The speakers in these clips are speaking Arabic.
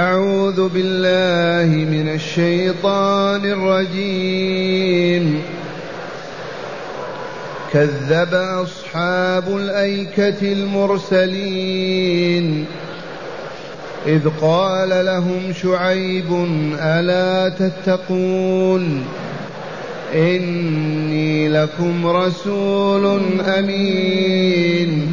أعوذ بالله من الشيطان الرجيم. كذب أصحاب الأيكة المرسلين. إذ قال لهم شعيب ألا تتقون؟ إني لكم رسول أمين.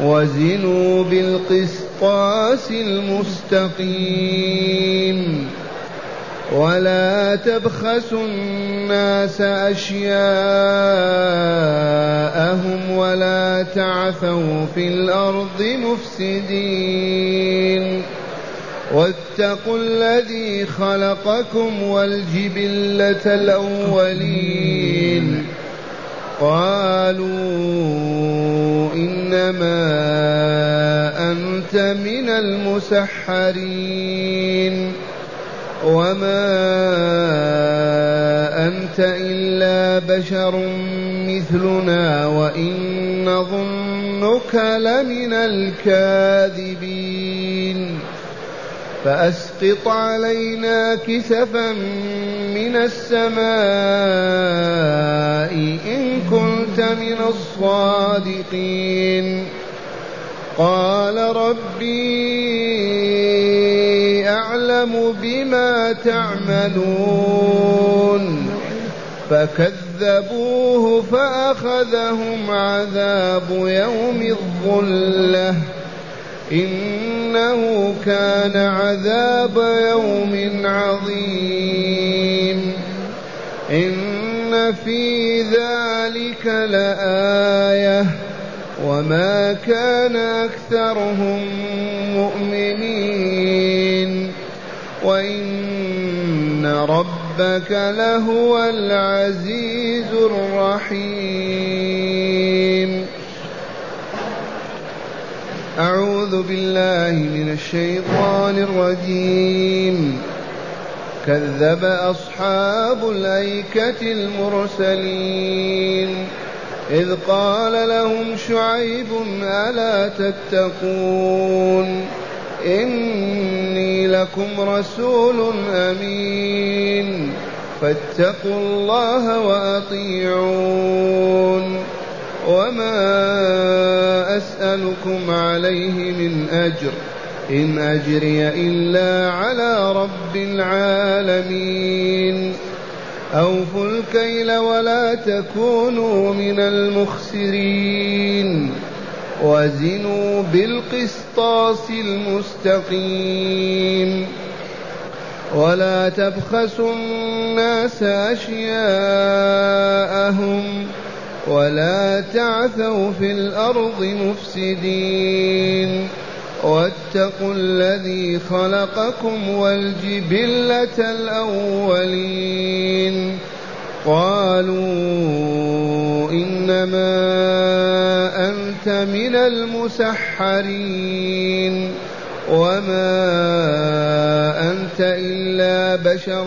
وزنوا بالقسطاس المستقيم. ولا تبخسوا الناس أشياءهم ولا تعثوا في الأرض مفسدين. واتقوا الذي خلقكم والجبلة الأولين. قالوا إنما أنت من المسحرين وما أنت إلا بشر مثلنا وإن نظنك لمن الكاذبين فأسقط علينا كسفا من السماء إن كنت من الصادقين. قال ربي أعلم بما تعملون. فكذبوه فأخذهم عذاب يوم الظلة. إنه كان عذاب يوم عظيم. إن في ذلك لآية. وما كان أكثرهم مؤمنين. وإن ربك لهو العزيز الرحيم. أعوذ بالله من الشيطان الرجيم. كذب أصحاب الأيكة المرسلين. إذ قال لهم شعيب ألا تتقون؟ إني لكم رسول أمين. فاتقوا الله وأطيعون. وما أسألكم عليه من أجر إن أجري إلا على رب العالمين أوفوا الكيل ولا تكونوا من المخسرين وزنوا بالقسطاس المستقيم ولا تبخسوا الناس أشياءهم ولا تعثوا في الأرض مفسدين. واتقوا الذي خلقكم والجبلة الأولين. قالوا إنما أنت من المسحرين. وما أنت إلا بشر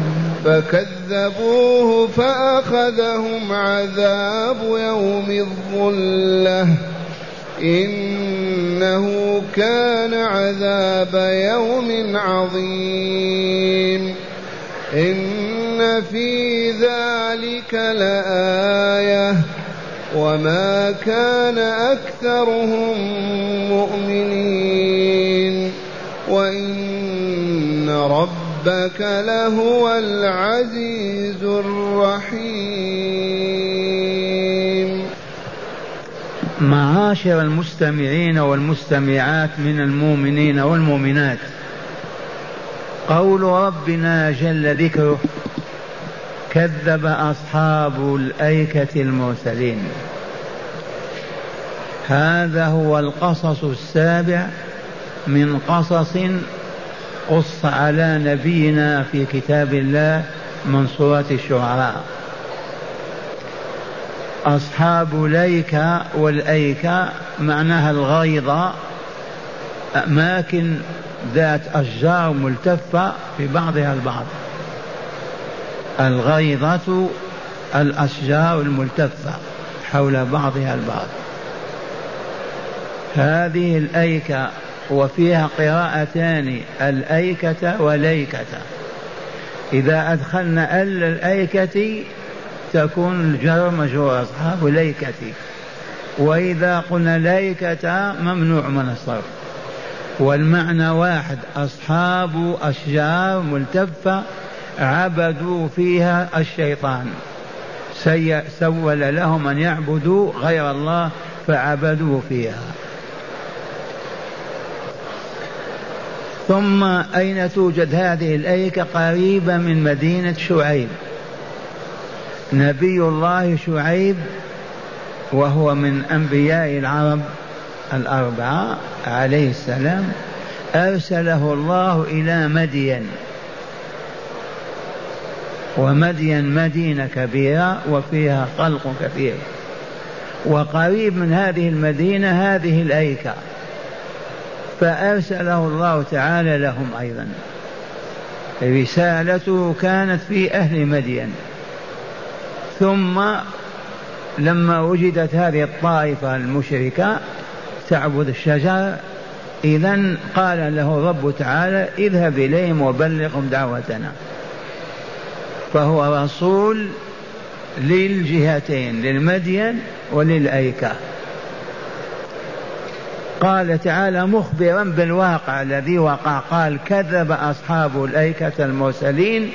فكذبوه فأخذهم عذاب يوم الظلة. إنه كان عذاب يوم عظيم. إن في ذلك لآية. وما كان أكثرهم مؤمنين. وإن ربك لهو العزيز الرحيم. معاشر المستمعين والمستمعات من المؤمنين والمؤمنات قول ربنا جل ذكره كذب أصحاب الأيكة المرسلين. هذا هو القصص السابع من قصص قص على نبينا في كتاب الله من سورة الشعراء. أصحاب ليكا والأيكة معناها الغيضة أماكن ذات أشجار ملتفة في بعضها البعض. الغيضة الأشجار الملتفة حول بعضها البعض. هذه الأيكة وفيها قراءتان الأيكة وليكة إذا أدخلنا ال الأيكة تكون الجر مجرور أصحاب ليكة وإذا قلنا ليكة ممنوع من الصرف. والمعنى واحد أصحاب أشجار ملتفة عبدوا فيها الشيطان. سول لهم أن يعبدوا غير الله فعبدوا فيها. ثم أين توجد هذه الأيكة؟ قريبة من مدينة شعيب. نبي الله شعيب وهو من أنبياء العرب الأربعة عليه السلام أرسله الله إلى مدين. ومدين مدينة كبيرة وفيها خلق كثير. وقريب من هذه المدينة هذه الأيكة. فأرسله الله تعالى لهم أيضا. رسالته كانت في أهل مدين. ثم لما وجدت هذه الطائفة المشركة تعبد الشجر إذا قال له رب تعالى اذهب إليهم وبلغهم دعوتنا. فهو رسول للجهتين للمدين وللأيكة. قال تعالى مخبرا بالواقع الذي وقع. قال كذب أصحاب الأيكة المرسلين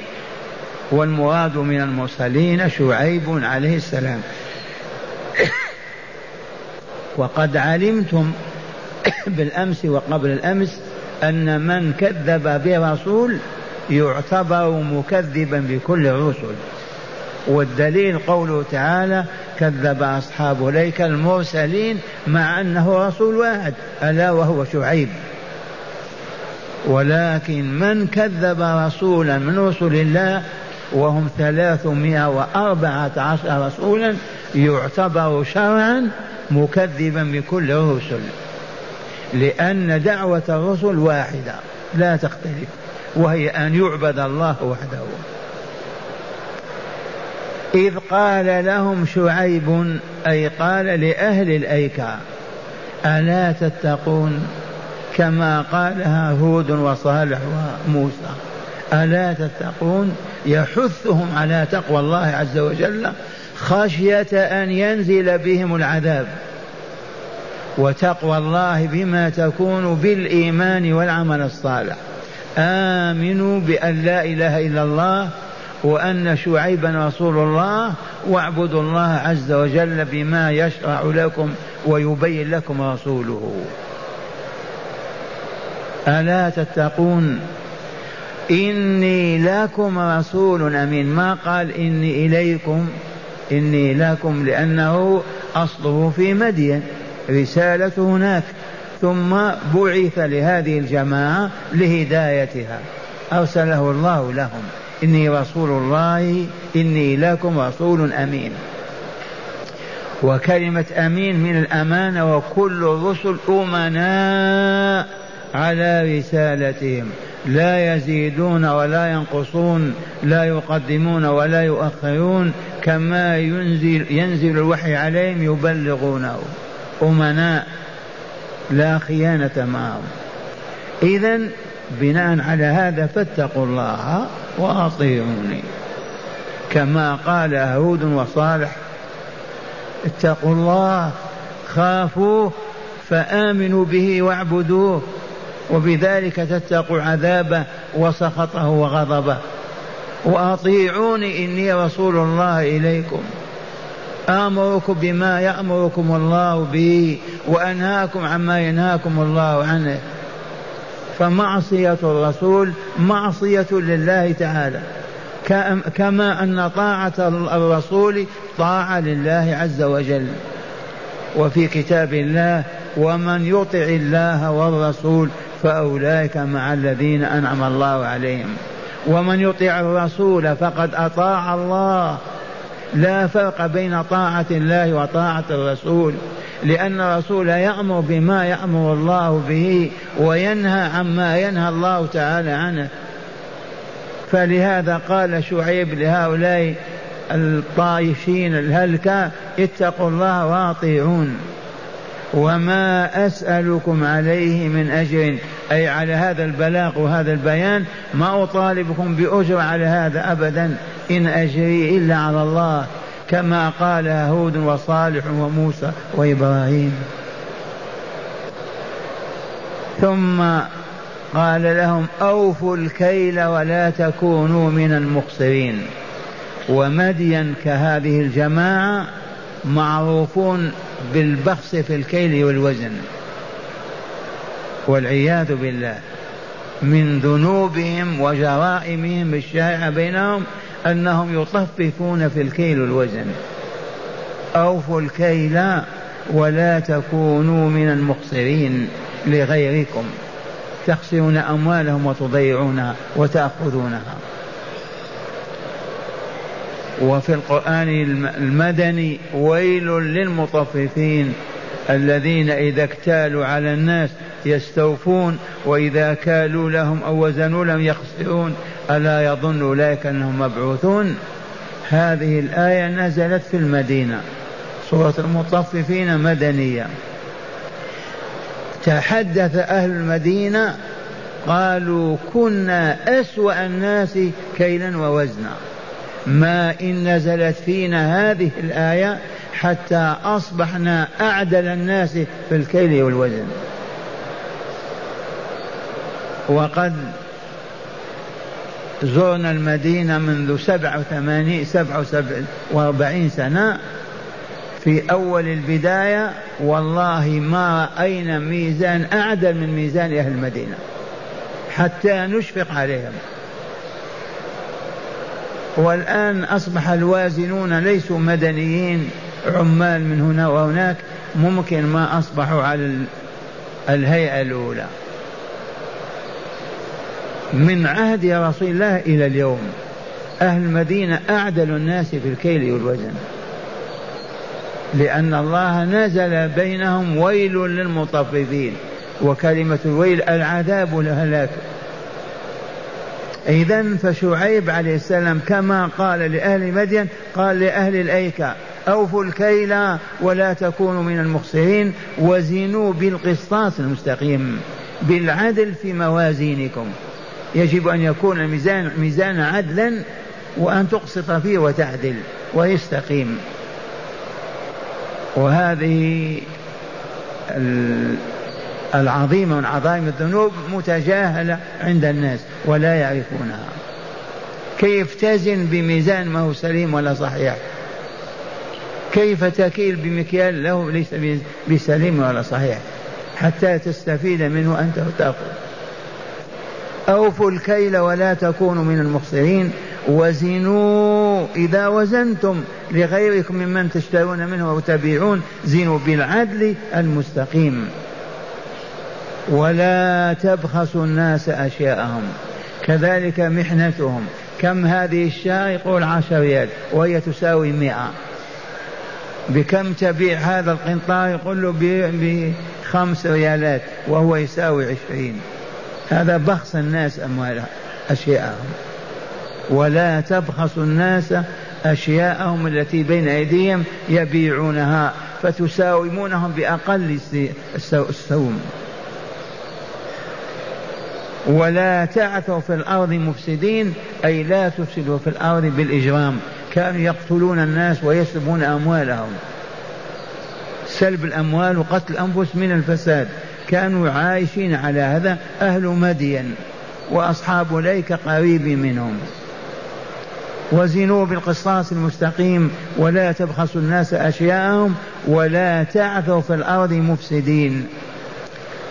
والمراد من المرسلين شعيب عليه السلام. وقد علمتم بالأمس وقبل الأمس أن من كذب برسول يعتبر مكذبا بكل الرسل والدليل قوله تعالى كذب اصحاب ليك المرسلين مع أنه رسول واحد ألا وهو شعيب. ولكن من كذب رسولا من رسل الله وهم ثلاثمائة وأربعة عشر رسولا يعتبر شرعا مكذبا بكل الرسل لأن دعوة الرسل واحدة لا تختلف وهي أن يعبد الله وحده. إذ قال لهم شعيب أي قال لأهل الأيكة ألا تتقون؟ كما قالها هود وصالح وموسى ألا تتقون؟ يحثهم على تقوى الله عز وجل خشية أن ينزل بهم العذاب وتقوى الله بما تكون بالإيمان والعمل الصالح. آمنوا بأن لا إله إلا الله وأن شعيبا رسول الله واعبدوا الله عز وجل بما يشرع لكم ويبين لكم رسوله. ألا تتقون؟ إني لكم رسول أمين. ما قال إني إليكم؟ إني لكم لأنه أصله في مدين رسالة هناك. ثم بعث لهذه الجماعة لهدايتها. أرسله الله لهم. إني رسول الله إني لكم رسول أمين. وكلمة أمين من الأمانة وكل الرسل أمناء على رسالتهم. لا يزيدون ولا ينقصون لا يقدمون ولا يؤخرون كما ينزل ينزل الوحي عليهم يبلغونه. أمناء لا خيانة معهم. إذا بناء على هذا فاتقوا الله وأطيعوني. كما قال هود وصالح اتقوا الله خافوه فآمنوا به واعبدوه وبذلك تتقوا عذابه وسخطه وغضبه. وأطيعوني إني رسول الله إليكم. آمركم بما يأمركم الله به وأنهاكم عما ينهاكم الله عنه. فمعصية الرسول معصية لله تعالى. كما أن طاعة الرسول طاعة لله عز وجل. وفي كتاب الله ومن يطع الله والرسول فأولئك مع الذين أنعم الله عليهم. ومن يطع الرسول فقد أطاع الله. لا فرق بين طاعة الله وطاعة الرسول. لأن الرسول يأمر بما يأمر الله به وينهى عما ينهى الله تعالى عنه. فلهذا قال شعيب لهؤلاء الطائفين الهلكة اتقوا الله واطيعون. وما أسألكم عليه من أجر. أي على هذا البلاغ وهذا البيان ما أطالبكم بأجر على هذا أبدا. إن أجري إلا على الله. كما قال هود وصالح وموسى وإبراهيم. ثم قال لهم أوفوا الكيل ولا تكونوا من المخسرين. ومدين كهذه الجماعة معروفون بالبخس في الكيل والوزن. والعياذ بالله من ذنوبهم وجرائمهم الشائعة بينهم أنهم يطففون في الكيل والوزن أوفوا الكيل ولا تكونوا من المخسرين لغيركم. تخسرون أموالهم وتضيعونها وتأخذونها. وفي القرآن المدني ويل للمطففين الذين إذا اكتالوا على الناس يستوفون وإذا كالوا لهم أو وزنوا لهم يخسرون. ألا يظن أولئك أنهم مبعوثون؟ هذه الآية نزلت في المدينة سورة المطففين مدنية. تحدث أهل المدينة قالوا كنا أسوأ الناس كيلا ووزنا. ما إن نزلت فينا هذه الآية حتى أصبحنا أعدل الناس في الكيل والوزن. وقد زرنا المدينة منذ سبع وثمانين سبع وأربعين سنة. في أول البداية والله ما رأينا ميزان أعدل من ميزان أهل المدينة حتى نشفق عليهم. والآن أصبح الوازنون ليسوا مدنيين عمال من هنا وهناك ممكن ما أصبحوا على الهيئة الأولى. من عهد رسول الله إلى اليوم. أهل المدينة أعدل الناس في الكيل والوزن. لأن الله نزل بينهم ويل للمطففين وكلمة الويل العذاب والهلاك إذا فشعيب عليه السلام كما قال لأهل مدين قال لأهل الأيكة أوفوا الكيل ولا تكونوا من المخسرين وزنوا بالقسطاس المستقيم بالعدل في موازينكم. يجب أن يكون الميزان ميزان عدلا وأن تقسط فيه وتعدل ويستقيم. وهذه العظيمة من عظائم الذنوب متجاهلة عند الناس ولا يعرفونها. كيف تزن بميزان ما هو سليم ولا صحيح؟ كيف تكيل بمكيال له ليس بسليم ولا صحيح؟ حتى تستفيد منه أنت وتأخذ. أوفوا الكيل ولا تكونوا من المخسرين وزنوا إذا وزنتم لغيركم ممن تشترون منه أو تبيعون زنوا بالعدل المستقيم ولا تبخسوا الناس أشياءهم كذلك محنتهم كم هذه الشاة يقول عشر ريال وهي تساوي مئة بكم تبيع هذا القنطار يقول له بخمس ريالات وهو يساوي عشرين هذا بخس الناس أموالهم أشياءهم. ولا تبخسوا الناس أشياءهم التي بين أيديهم يبيعونها فتساومونهم بأقل السوم ولا تعثوا في الأرض مفسدين أي لا تفسدوا في الأرض بالإجرام. كانوا يقتلون الناس ويسلبون أموالهم. سلب الأموال وقتل الأنفس من الفساد. كانوا عايشين على هذا أهل مدين وأصحاب ليك قريب منهم. وزنوا بالقسطاس المستقيم ولا تبخسوا الناس أشياءهم ولا تعثوا في الأرض مفسدين.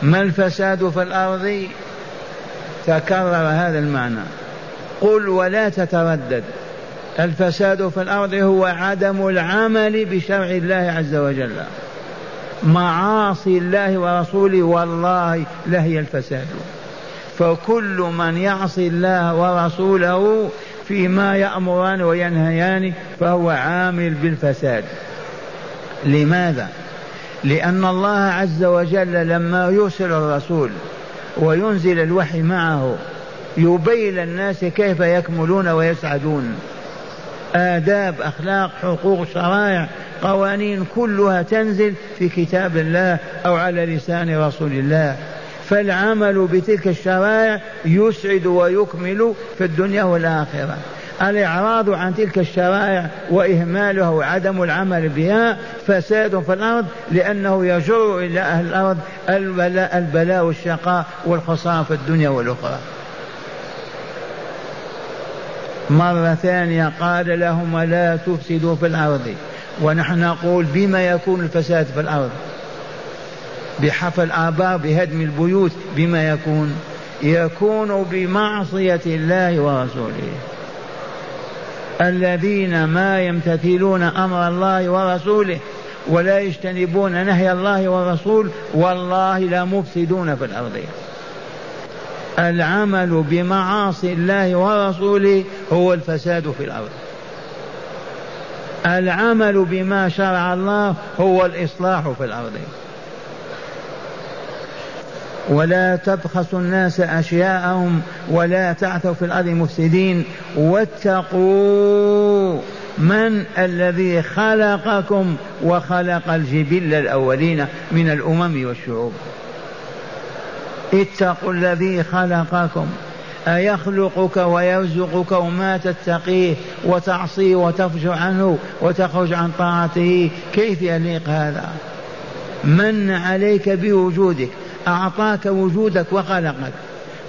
ما الفساد في الأرض؟ تكرر هذا المعنى. قل ولا تتردد. الفساد في الأرض هو عدم العمل بشرع الله عز وجل. معاصي الله ورسوله والله لهي الفساد. فكل من يعصي الله ورسوله فيما يأمران وينهيان فهو عامل بالفساد. لماذا؟ لأن الله عز وجل لما يرسل الرسول وينزل الوحي معه يبين الناس كيف يكملون ويسعدون. آداب أخلاق حقوق شرائع قوانين كلها تنزل في كتاب الله أو على لسان رسول الله. فالعمل بتلك الشرائع يسعد ويكمل في الدنيا والآخرة. الإعراض عن تلك الشرائع وإهمالها وعدم العمل بها فساد في الأرض لأنه يجر إلى أهل الأرض البلاء, البلاء والشقاء والخسارة في الدنيا والأخرى. مرة ثانية قال لهم لا تفسدوا في الأرض. ونحن نقول بما يكون الفساد في الأرض. بحفر الآبار بهدم البيوت بما يكون. يكون بمعصية الله ورسوله. الذين ما يمتثلون أمر الله ورسوله ولا يجتنبون نهي الله والرسول والله لا مفسدون في الأرض. العمل بمعاصي الله ورسوله هو الفساد في الأرض. العمل بما شرع الله هو الإصلاح في الأرض. ولا تبخسوا الناس أشياءهم ولا تعثوا في الأرض مفسدين. واتقوا من الذي خلقكم وخلق الجبل الأولين من الأمم والشعوب. اتقوا الذي خلقكم. أيخلقك ويرزقك وما تتقيه وتعصيه وتفجع عنه وتخرج عن طاعته؟ كيف يليق هذا؟ من عليك بوجودك أعطاك وجودك وخلقك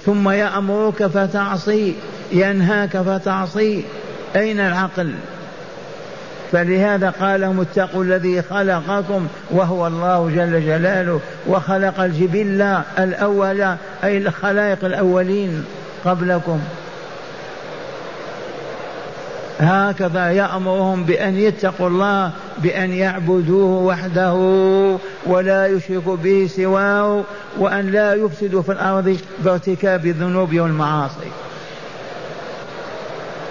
ثم يأمرك فتعصي ينهاك فتعصي. أين العقل؟ فلهذا قال لهم اتقوا الذي خلقكم وهو الله جل جلاله وخلق الجبل الأول أي الخلائق الأولين. قبلكم. هكذا يأمرهم بأن يتقوا الله بأن يعبدوه وحده ولا يشركوا به سواه وأن لا يفسدوا في الأرض بارتكاب الذنوب والمعاصي.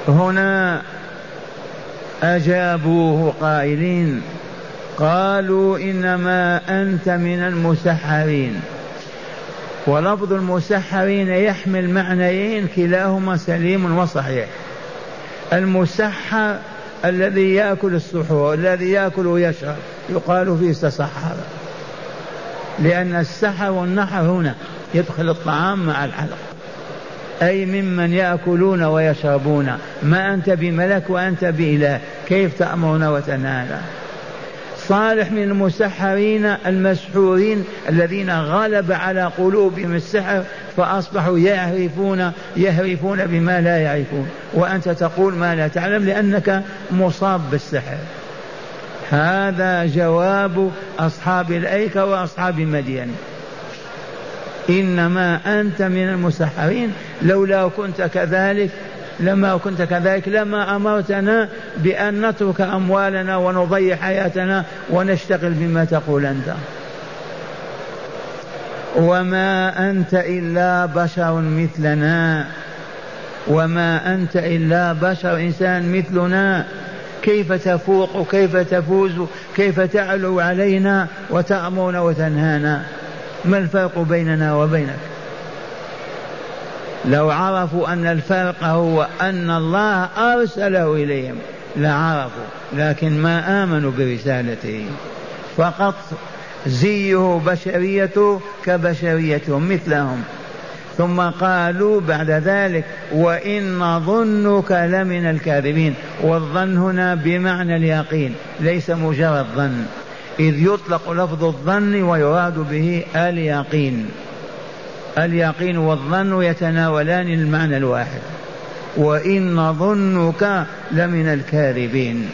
هنا أجابوه قائلين قالوا إنما أنت من المسحرين. ولفظ المسحرين يحمل معنيين كلاهما سليم وصحيح. المسحر الذي يأكل السحور الذي يأكل ويشرب يقال فيه تسحر لأن السحر والنحر هنا يدخل الطعام مع الحلق. أي ممن يأكلون ويشربون. ما أنت بملك وأنت بإله. كيف تأمرون وتنهانا صالح من المسحرين المسحورين الذين غلب على قلوبهم السحر فأصبحوا يعرفون يهرفون بما لا يعرفون. وأنت تقول ما لا تعلم لأنك مصاب بالسحر. هذا جواب أصحاب الأيكة وأصحاب مدين إنما أنت من المسحرين لولا كنت كذلك لما كنت كذلك لما أمرتنا بأن نترك أموالنا ونضيع حياتنا ونشتغل بما تقول أنت. وما أنت إلا بشر مثلنا. وما أنت إلا بشر إنسان مثلنا. كيف تفوق كيف تفوز كيف تعلو علينا وتأمرنا وتنهانا. ما الفرق بيننا وبينك؟ لو عرفوا أن الفرق هو أن الله أرسله إليهم لعرفوا لكن ما آمنوا برسالته. فقط زيه بشريته كبشريتهم مثلهم. ثم قالوا بعد ذلك وإن نظنك لمن الكاذبين والظن هنا بمعنى اليقين ليس مجرد ظن. إذ يطلق لفظ الظن ويراد به اليقين. اليقين والظن يتناولان المعنى الواحد. وإن نظنك لمن الكاذبين.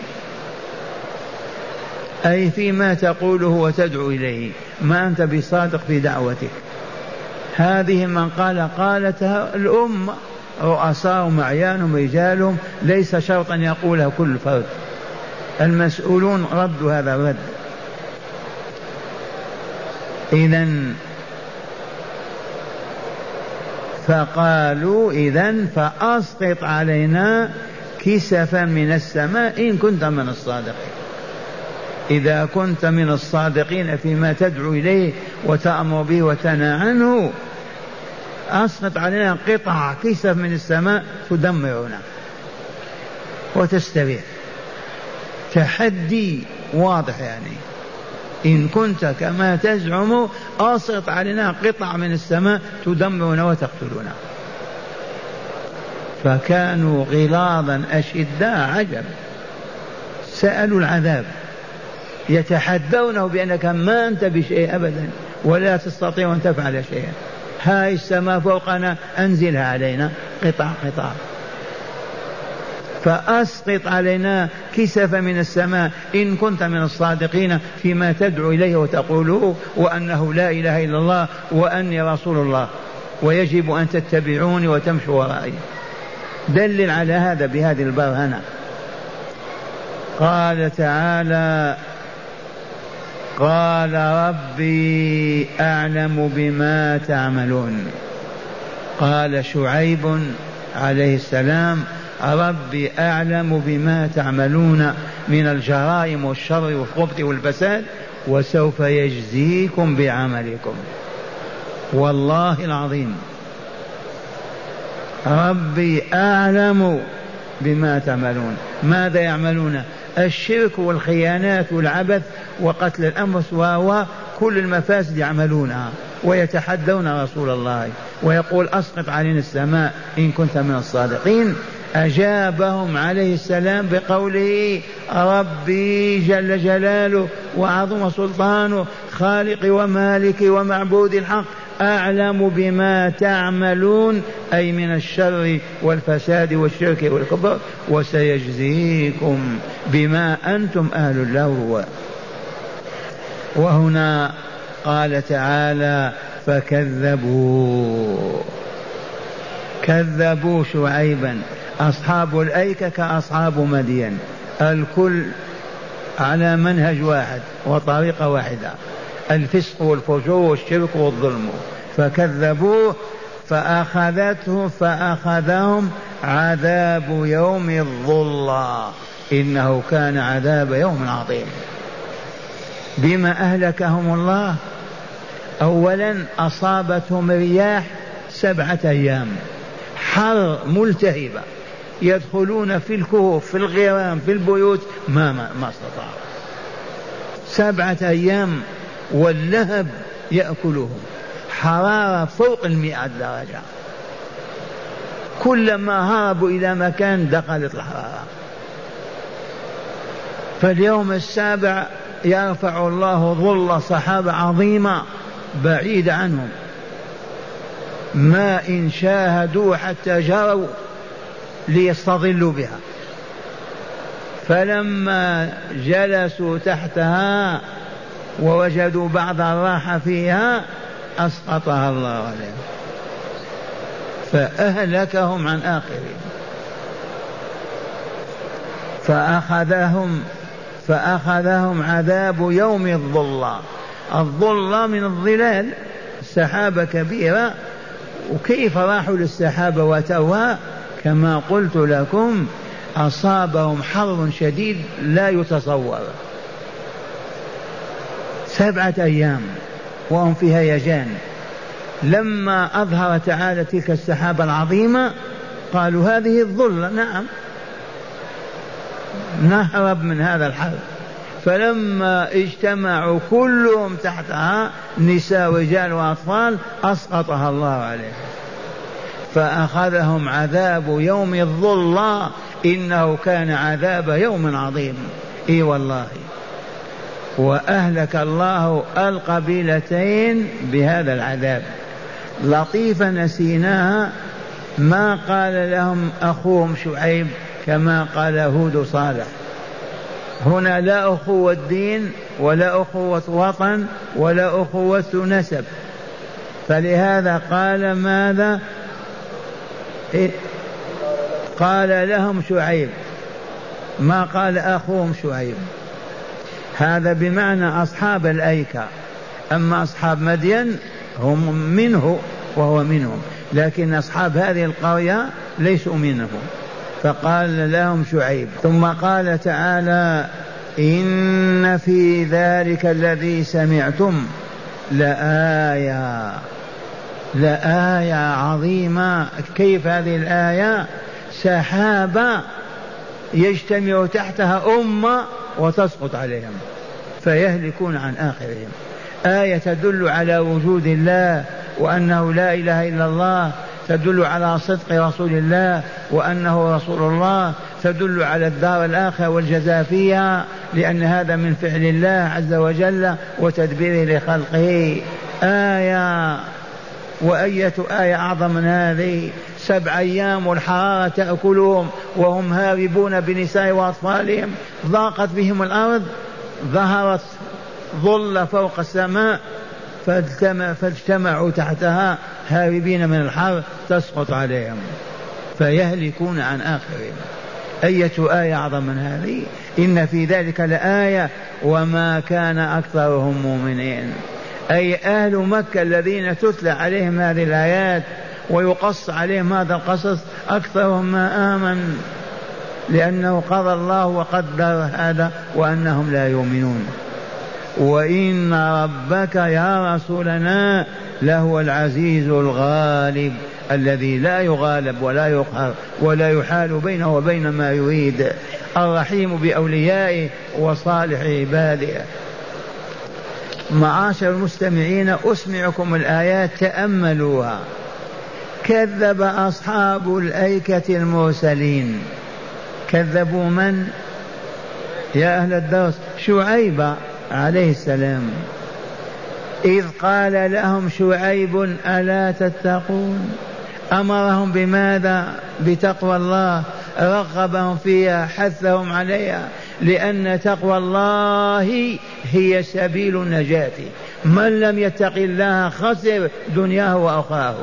أي فيما تقوله وتدعو إليه. ما أنت بصادق في دعوتك. هذه من قال قالتها الأمة رؤساهم أعيانهم رجالهم. ليس شرطا يقولها كل فرد. المسؤولون ردوا هذا الرد. إذا فقالوا إذا فأسقط علينا كسفا من السماء إن كنت من الصادقين. إذا كنت من الصادقين فيما تدعو إليه وتأمر به وتنهى عنه أسقط علينا قطع كسف من السماء تدمرنا وتستريح تحدي واضح يعني. إن كنت كما تزعم أسقط علينا قطع من السماء تدمرنا وتقتلنا فكانوا غلاظا أشداء عجب. سألوا العذاب. يتحدونه بأنك ما أنت بشيء أبدا ولا تستطيع أن تفعل شيئا. هاي السماء فوقنا أنزلها علينا. قطع قطع. فأسقط علينا كسف من السماء. إن كنت من الصادقين فيما تدعو إليه وتقوله وأنه لا إله إلا الله وأني رسول الله. ويجب أن تتبعوني وتمشوا ورائي. دلل على هذا بهذه البرهنة. قال تعالى قال ربي أعلم بما تعملون. قال شعيب عليه السلام ربي أعلم بما تعملون من الجرائم والشر والخبث والفساد وسوف يجزيكم بعملكم. والله العظيم. ربي أعلم بما تعملون. ماذا يعملون؟ الشرك والخيانات والعبث وقتل الأنفس و كل المفاسد يعملونها. ويتحدون رسول الله. ويقول أسقط علينا السماء إن كنت من الصادقين. أجابهم عليه السلام بقوله ربي جل جلاله وعظم سلطانه خالق ومالك ومعبود الحق أعلم بما تعملون أي من الشر والفساد والشرك والكبر وسيجزيكم بما أنتم أهل له وهنا قال تعالى فكذبوا. كذبوا شعيبا. أصحاب الأيكة كأصحاب مدين. الكل على منهج واحد وطريقة واحدة. الفسق والفجور والشرك والظلم. فكذبوه فأخذته فأخذهم عذاب يوم الظلة إنه كان عذاب يوم عظيم. بما أهلكهم الله أولا أصابتهم رياح سبعة أيام. حر ملتهبة. يدخلون في الكهوف في الغرام في البيوت ما ما, ما استطاعوا. سبعة أيام واللهب يأكلهم. حرارة فوق المئة درجة. كلما هربوا إلى مكان دخلت الحرارة. فاليوم السابع يرفع الله ظل صحابة عظيمة بعيدة عنهم. ما إن شاهدوا حتى جروا. ليستظلوا بها. فلما جلسوا تحتها ووجدوا بعض الراحة فيها أسقطها الله عليهم. فأهلكهم عن آخرهم فأخذهم فأخذهم عذاب يوم الظلة الظلة من الظلال سحابة كبيرة. وكيف راحوا للسحابة وتوها كما قلت لكم أصابهم حر شديد لا يتصور. سبعة أيام وهم في هيجان لما أظهر تعالى تلك السحابة العظيمة قالوا هذه الظلة. نعم. نهرب من هذا الحر فلما اجتمعوا كلهم تحتها نساء ورجال وأطفال أسقطها الله عليهم. فأخذهم عذاب يوم الظلة إنه كان عذاب يوم عظيم. إي والله. وأهلك الله القبيلتين بهذا العذاب. لطيفة نسيناها. ما قال لهم أخوهم شعيب كما قال هود صالح هنا لا أخوة دين ولا أخوة وطن ولا أخوة نسب. فلهذا قال ماذا؟ إيه؟ قال لهم شعيب ما قال أخوهم شعيب. هذا بمعنى أصحاب الأيكة. أما أصحاب مدين هم منه وهو منهم لكن أصحاب هذه القرية ليسوا منه. فقال لهم شعيب ثم قال تعالى إن في ذلك الذي سمعتم لآية. لآية عظيمة. كيف هذه الآية؟ سحابة يجتمع تحتها أمة وتسقط عليهم فيهلكون عن آخرهم. آية تدل على وجود الله وأنه لا إله إلا الله تدل على صدق رسول الله وأنه رسول الله تدل على الدار الآخرة والجزاء فيها لأن هذا من فعل الله عز وجل وتدبيره لخلقه. آية وأية آية أعظم من هذه؟ سبع أيام والحرارة تأكلهم وهم هاربون بنساء وأطفالهم. ضاقت بهم الأرض ظهرت ظل فوق السماء فاجتمعوا تحتها هاربين من الحر تسقط عليهم فيهلكون عن آخرهم. أية آية أعظم من هذه؟ إن في ذلك لآية وما كان أكثرهم مؤمنين. أي أهل مكة الذين تتلى عليهم هذه الآيات ويقص عليهم هذا القصص أكثرهم ما آمن لأنه قضى الله وقدر هذا وأنهم لا يؤمنون. وإن ربك يا رسولنا لهو العزيز الغالب الذي لا يغالب ولا يقهر ولا يحال بينه وبين ما يريد الرحيم بأوليائه وصالح عباده. معاشر المستمعين أسمعكم الآيات تأملوها. كذب أصحاب الأيكة المرسلين. كذبوا من؟ يا أهل الدرس شعيب عليه السلام. إذ قال لهم شعيب ألا تتقون؟ أمرهم بماذا؟ بتقوى الله. رغبهم فيها حثهم عليها. لأن تقوى الله هي سبيل النجاة. من لم يتق الله خسر دنياه وأخراه.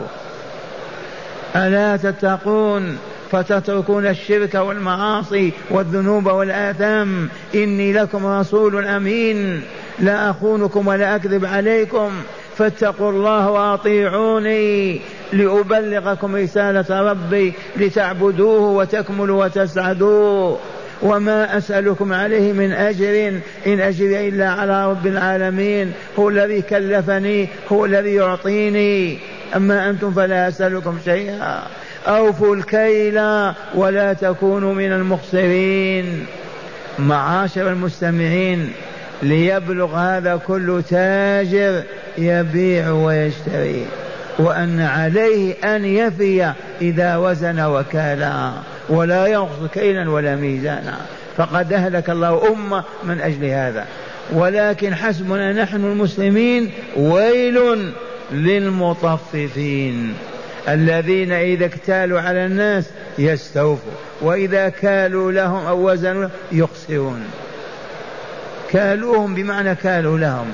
ألا تتقون فتتركون الشرك والمعاصي والذنوب والآثام؟ إني لكم رسول أمين. لا أخونكم ولا أكذب عليكم. فاتقوا الله وأطيعوني لأبلغكم رسالة ربي لتعبدوه وتكملوا وتسعدوا وما أسألكم عليه من أجر إن أجري إلا على رب العالمين هو الذي كلفني هو الذي يعطيني. أما أنتم فلا أسألكم شيئا. أوفوا الكيل ولا تكونوا من المخسرين. معاشر المستمعين ليبلغ هذا كل تاجر يبيع ويشتري وأن عليه أن يفي إذا وزن وكالا. ولا ينقص كيلا ولا ميزانا. فقد أهلك الله أمة من أجل هذا. ولكن حسبنا نحن المسلمين ويل للمطففين. الذين إذا اكتالوا على الناس يستوفوا. وإذا كالوا لهم أو وزنوا يخسرون. كالوهم بمعنى كالوا لهم.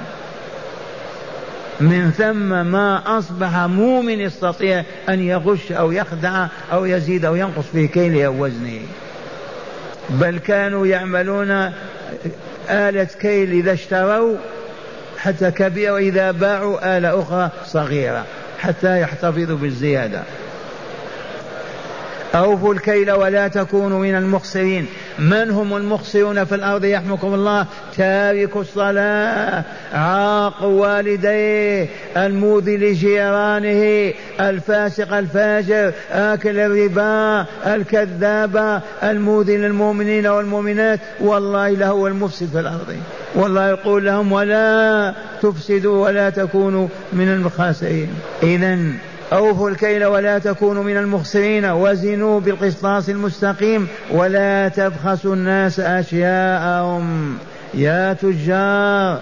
من ثم ما أصبح مؤمن يستطيع أن يغش أو يخدع أو يزيد أو ينقص في كيله أو وزنه. بل كانوا يعملون آلة كيل إذا اشتروا حتى كبيرة وإذا باعوا آلة أخرى صغيرة حتى يحتفظوا بالزيادة. أوفوا الكيل ولا تكونوا من المخسرين. من هم المخسرون في الأرض يحمكم الله؟ تارك الصلاة. عاق والديه الموذي لجيرانه الفاسق الفاجر آكل الربا الكذاب الموذي للمؤمنين والمؤمنات. والله لهو المفسد في الأرض. والله يقول لهم ولا تفسدوا ولا تكونوا من الخاسرين إذا أوفوا الكيل ولا تكونوا من المخسرين وزنوا بالقسطاس المستقيم ولا تبخسوا الناس أشياءهم. يا تجار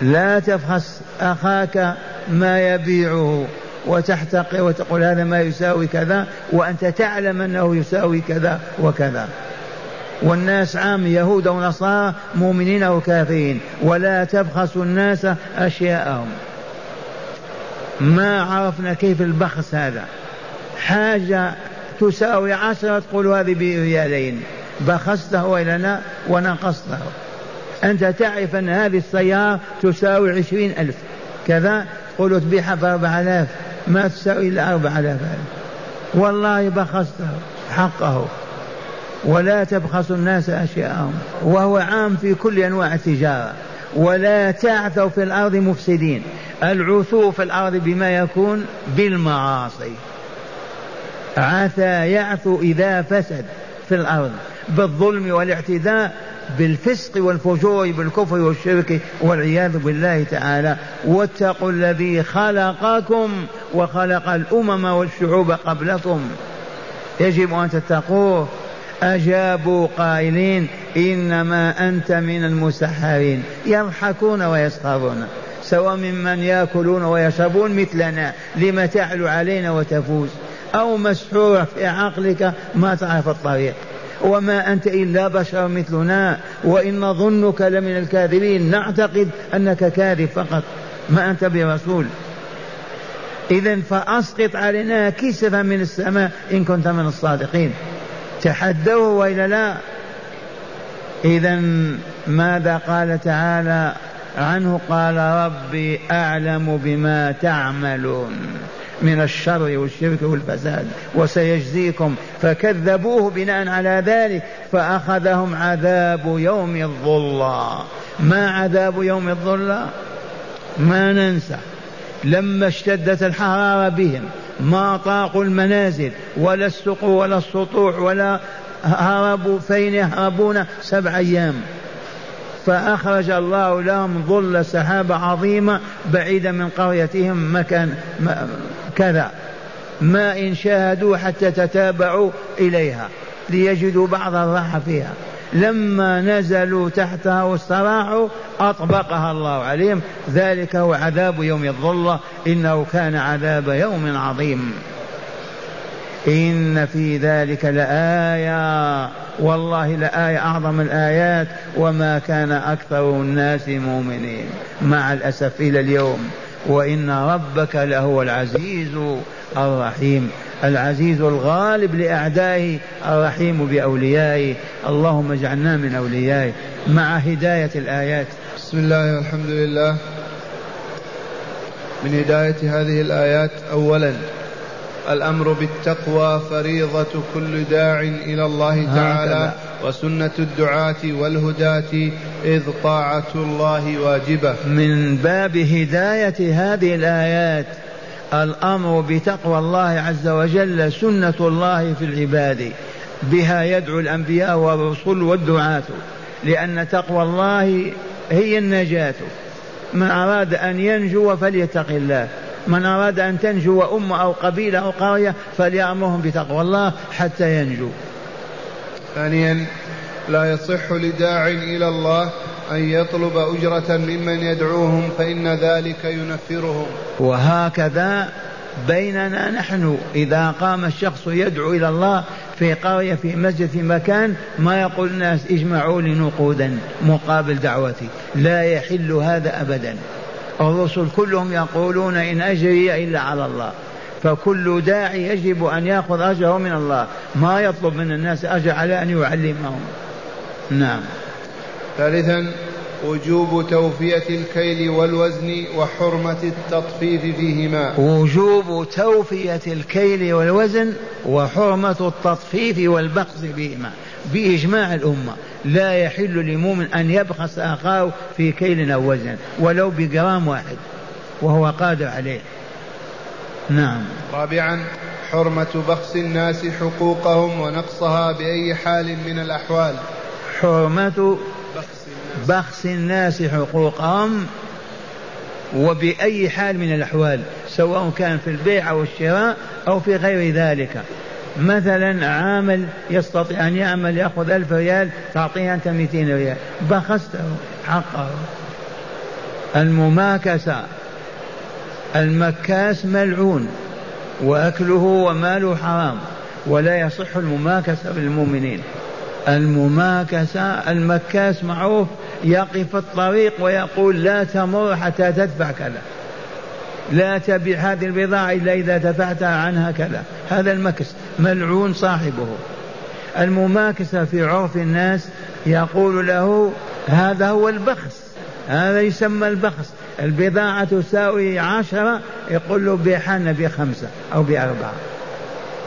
لا تبخس أخاك ما يبيعه وتحتقر وتقول هذا ما يساوي كذا وأنت تعلم أنه يساوي كذا وكذا. والناس عام يهود ونصارى مؤمنين أو كافرين ولا تبخسوا الناس أشياءهم. ما عرفنا كيف البخس هذا. حاجة تساوي عشرة تقول هذه بريالين. بخسته وإلا لا ونقصته. أنت تعرف أن هذه السيارة تساوي عشرين ألف. كذا تقول تبيعها بأربع آلاف. ما تساوي إلا أربع آلاف والله بخسته حقه. ولا تبخسوا الناس أشياءهم. وهو عام في كل أنواع التجارة. ولا تعثوا في الأرض مفسدين. العثو في الأرض بما يكون بالمعاصي. عثى يعثو إذا فسد في الأرض بالظلم والاعتداء بالفسق والفجور بالكفر والشرك والعياذ بالله تعالى. واتقوا الذي خلقكم وخلق الأمم والشعوب قبلكم. يجب أن تتقوه. أجابوا قائلين إنما أنت من المسحرين يضحكون ويسخرون سواء ممن يأكلون ويشربون مثلنا لم تعلو علينا وتفوز أو مسحور في عقلك ما تعرف الطريق. وما أنت إلا بشر مثلنا وإن نظنك لمن الكاذبين نعتقد أنك كاذب فقط ما أنت برسول. إذا فأسقط علينا كسفا من السماء إن كنت من الصادقين. تحدوه وإلا لا. إذا ماذا قال تعالى عنه؟ قال ربي أعلم بما تعملون من الشر والشرك والفساد وسيجزيكم. فكذبوه بناء على ذلك فأخذهم عذاب يوم الظلة. ما عذاب يوم الظلة؟ ما ننسى. لما اشتدت الحرارة بهم ما طاقوا المنازل ولا السقو ولا السطوع ولا هربوا فين يهربون سبع أيام. فأخرج الله لهم ظل سحابة عظيمة بعيدة من قريتهم مكان كذا. ما إن شاهدوا حتى تتابعوا إليها ليجدوا بعض الراحة فيها. لما نزلوا تحتها واستراحوا أطبقها الله عليهم. ذلك هو عذاب يوم الظلة. إنه كان عذاب يوم عظيم. إن في ذلك لآية. والله لآية أعظم الآيات. وما كان أكثر الناس مؤمنين. مع الأسف إلى اليوم. وإن ربك لهو العزيز. الرحيم. العزيز الغالب لأعدائه الرحيم بأوليائه. اللهم اجعلنا من أوليائه مع هداية الآيات. بسم الله والحمد لله. من هداية هذه الآيات أولا الأمر بالتقوى فريضة كل داع إلى الله تعالى وسنة الدعاة والهداة إذ طاعة الله واجبة. من باب هداية هذه الآيات الأمر بتقوى الله عز وجل سنة الله في العباد. بها يدعو الأنبياء والرسل والدعاة لأن تقوى الله هي النجاة. من أراد أن ينجو فليتق الله من أراد أن تنجو أمة أو قبيلة أو قرية فليأمرهم بتقوى الله حتى ينجو. ثانيا لا يصح لداع إلى الله أن يطلب أجرة ممن يدعوهم فإن ذلك ينفرهم. وهكذا بيننا نحن إذا قام الشخص يدعو إلى الله في قرية في مسجد في مكان ما يقول الناس اجمعوا لي نقودا مقابل دعوتي. لا يحل هذا أبدا. الرسل كلهم يقولون إن أجري إلا على الله. فكل داعي يجب أن يأخذ أجره من الله. ما يطلب من الناس أجر على أن يعلمهم. نعم. ثالثا وجوب توفية الكيل والوزن وحرمة التطفيف فيهما. وجوب توفية الكيل والوزن وحرمة التطفيف والبخس فيهما بإجماع الأمة لا يحل لمؤمن أن يبخس أخاه في كيل أو وزن ولو بجرام واحد وهو قادر عليه. نعم. رابعا حرمة بخس الناس حقوقهم ونقصها بأي حال من الأحوال. حرمة بخس الناس حقوقهم وبأي حال من الأحوال سواء كان في البيع أو الشراء أو في غير ذلك. مثلا عامل يستطيع أن يعمل يأخذ ألف ريال تعطيه أنت 200 ريال. بخسته حقه. المماكسة. المكاس ملعون وأكله وماله حرام ولا يصح المماكسة بالمؤمنين. المماكسة المكاس معروف يقف في الطريق ويقول لا تمر حتى تدفع كذا. لا تبيع هذه البضاعة إلا إذا دفعت عنها كذا. هذا المكس ملعون صاحبه. المماكسة في عرف الناس يقول له هذا هو البخس. هذا يسمى البخس. البضاعة تساوي عشرة يقول له بيعها بخمسة أو بأربعة.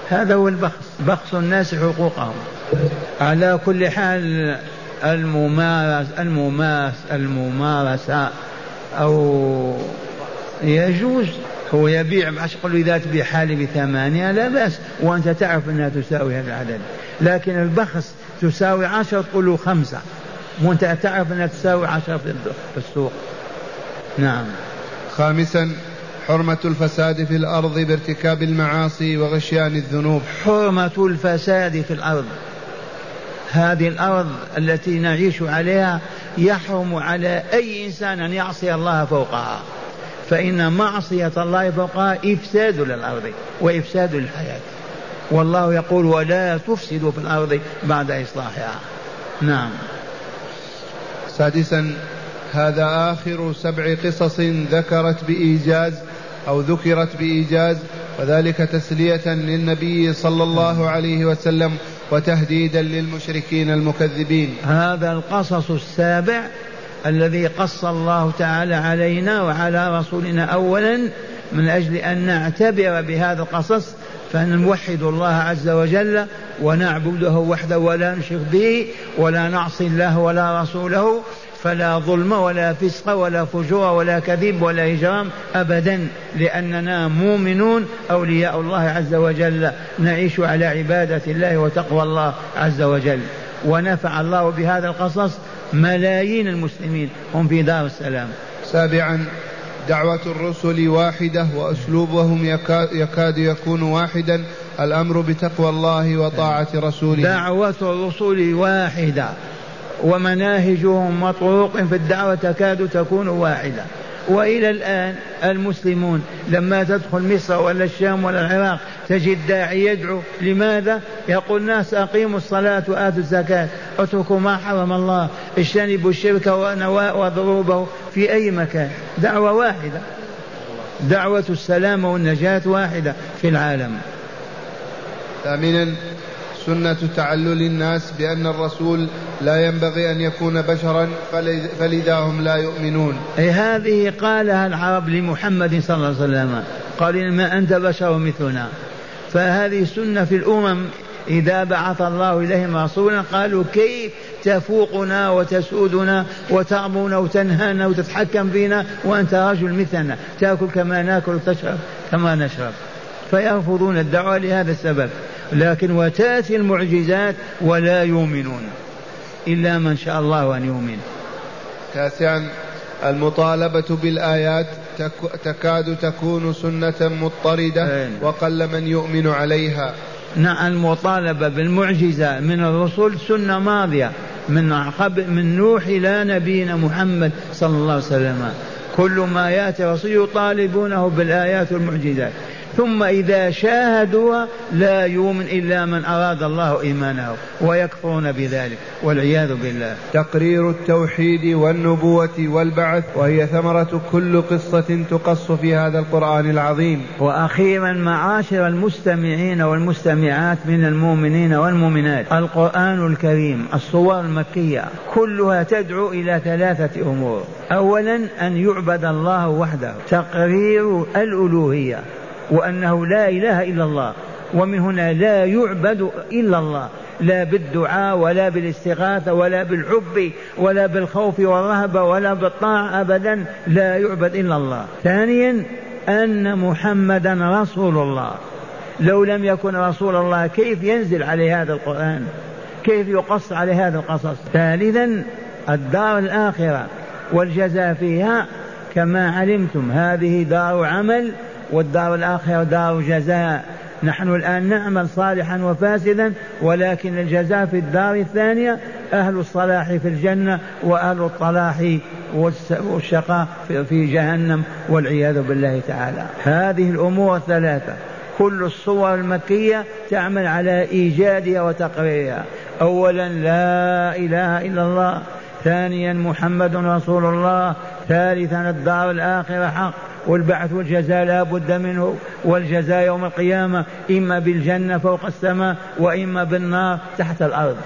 هذا هو البخس. بخس الناس حقوقهم. على كل حال الممارس المماس الممارسة أو يجوز. هو يبيع بعشر له إذا تبيع حالي بثمانية لا بأس. وأنت تعرف أنها تساوي هذا العدد. لكن البخس تساوي عشرة تقول خمسة. وأنت تعرف أنها تساوي عشرة في السوق. نعم. خامسا حرمة الفساد في الأرض بارتكاب المعاصي وغشيان الذنوب. حرمة الفساد في الأرض. هذه الأرض التي نعيش عليها يحرم على أي إنسان أن يعصي الله فوقها. فإن معصية الله فوقها إفساد للأرض وإفساد للحياة والله يقول ولا تفسدوا في الأرض بعد إصلاحها. نعم. سادسا هذا آخر سبع قصص ذكرت بإيجاز أو ذكرت بإيجاز وذلك تسلية للنبي صلى الله عليه وسلم وتهديدا للمشركين المكذبين. هذا القصص السابع الذي قص الله تعالى علينا وعلى رسولنا اولا من أجل أن نعتبر بهذا القصص فنوحد الله عز وجل ونعبده وحده ولا نشرك به ولا نعصي الله ولا رسوله. فلا ظلم ولا فسق ولا فجور ولا كذب ولا إجرام أبدا لأننا مؤمنون أولياء الله عز وجل. نعيش على عبادة الله وتقوى الله عز وجل. ونفع الله بهذا القصص ملايين المسلمين. هم في دار السلام. سابعا دعوة الرسل واحدة وأسلوبهم يكاد يكون واحدا. الأمر بتقوى الله وطاعة رسوله. دعوة الرسل واحدة. ومناهجهم وطرق في الدعوة تكاد تكون واحدة وإلى الآن المسلمون لما تدخل مصر ولا الشام ولا العراق تجد داعي يدعو. لماذا؟ يقول الناس أقيموا الصلاة وآتوا الزكاة. اتركوا ما حرم الله. اجتنبوا الشرك وضروبه في أي مكان. دعوة واحدة. دعوة السلام والنجاة واحدة في العالم. ثامنا سنة تعلل الناس بأن الرسول لا ينبغي أن يكون بشرا فلذا هم لا يؤمنون. أي هذه قالها العرب لمحمد صلى الله عليه وسلم. قال إنما أنت بشر مثلنا. فهذه سنة في الأمم إذا بعث الله إليهم رسولا قالوا كيف تفوقنا وتسودنا وتأمرنا وتنهانا وتتحكم فينا وأنت رجل مثلنا؟ تأكل كما نأكل وتشرب كما نشرب. فيرفضون الدعوة لهذا السبب. لكن وتأتي المعجزات ولا يؤمنون. إلا من شاء الله أن يؤمن. تاسعا المطالبة بالآيات تكاد تكون سنة مضطردة وقل من يؤمن عليها. نعم المطالبة بالمعجزة من الرسل سنة ماضية من قبل من نوح إلى نبينا محمد صلى الله عليه وسلم. كل ما يأتي رسول يطالبونه بالآيات والمعجزات. ثم إذا شاهدوها لا يؤمن إلا من أراد الله إيمانه ويكفرون بذلك والعياذ بالله. تقرير التوحيد والنبوة والبعث وهي ثمرة كل قصة تقص في هذا القرآن العظيم. وأخيرا معاشر المستمعين والمستمعات من المؤمنين والمؤمنات. القرآن الكريم الصور المكية كلها تدعو إلى ثلاثة أمور. أولا أن يعبد الله وحده. تقرير الألوهية. وأنه لا إله إلا الله. ومن هنا لا يعبد إلا الله. لا بالدعاء ولا بالاستغاثة ولا بالحب ولا بالخوف والرهبة ولا بالطاعة أبدا. لا يعبد إلا الله. ثانيا أن محمدا رسول الله. لو لم يكن رسول الله كيف ينزل عليه هذا القرآن؟ كيف يقص عليه هذا القصص؟ ثالثا الدار الآخرة والجزاء فيها كما علمتم. هذه دار عمل والدار الآخرة دار جزاء. نحن الآن نعمل صالحا وفاسدا ولكن الجزاء في الدار الثانية أهل الصلاح في الجنة وأهل الطلاح والشقاء في جهنم والعياذ بالله تعالى. هذه الأمور الثلاثة. كل الصور المكية تعمل على إيجادها وتقريرها. أولا لا إله إلا الله. ثانيا محمد رسول الله. ثالثا الدار الآخرة حق. والبعث والجزاء لا بد منه والجزاء يوم القيامة إما بالجنة فوق السماء وإما بالنار تحت الأرض.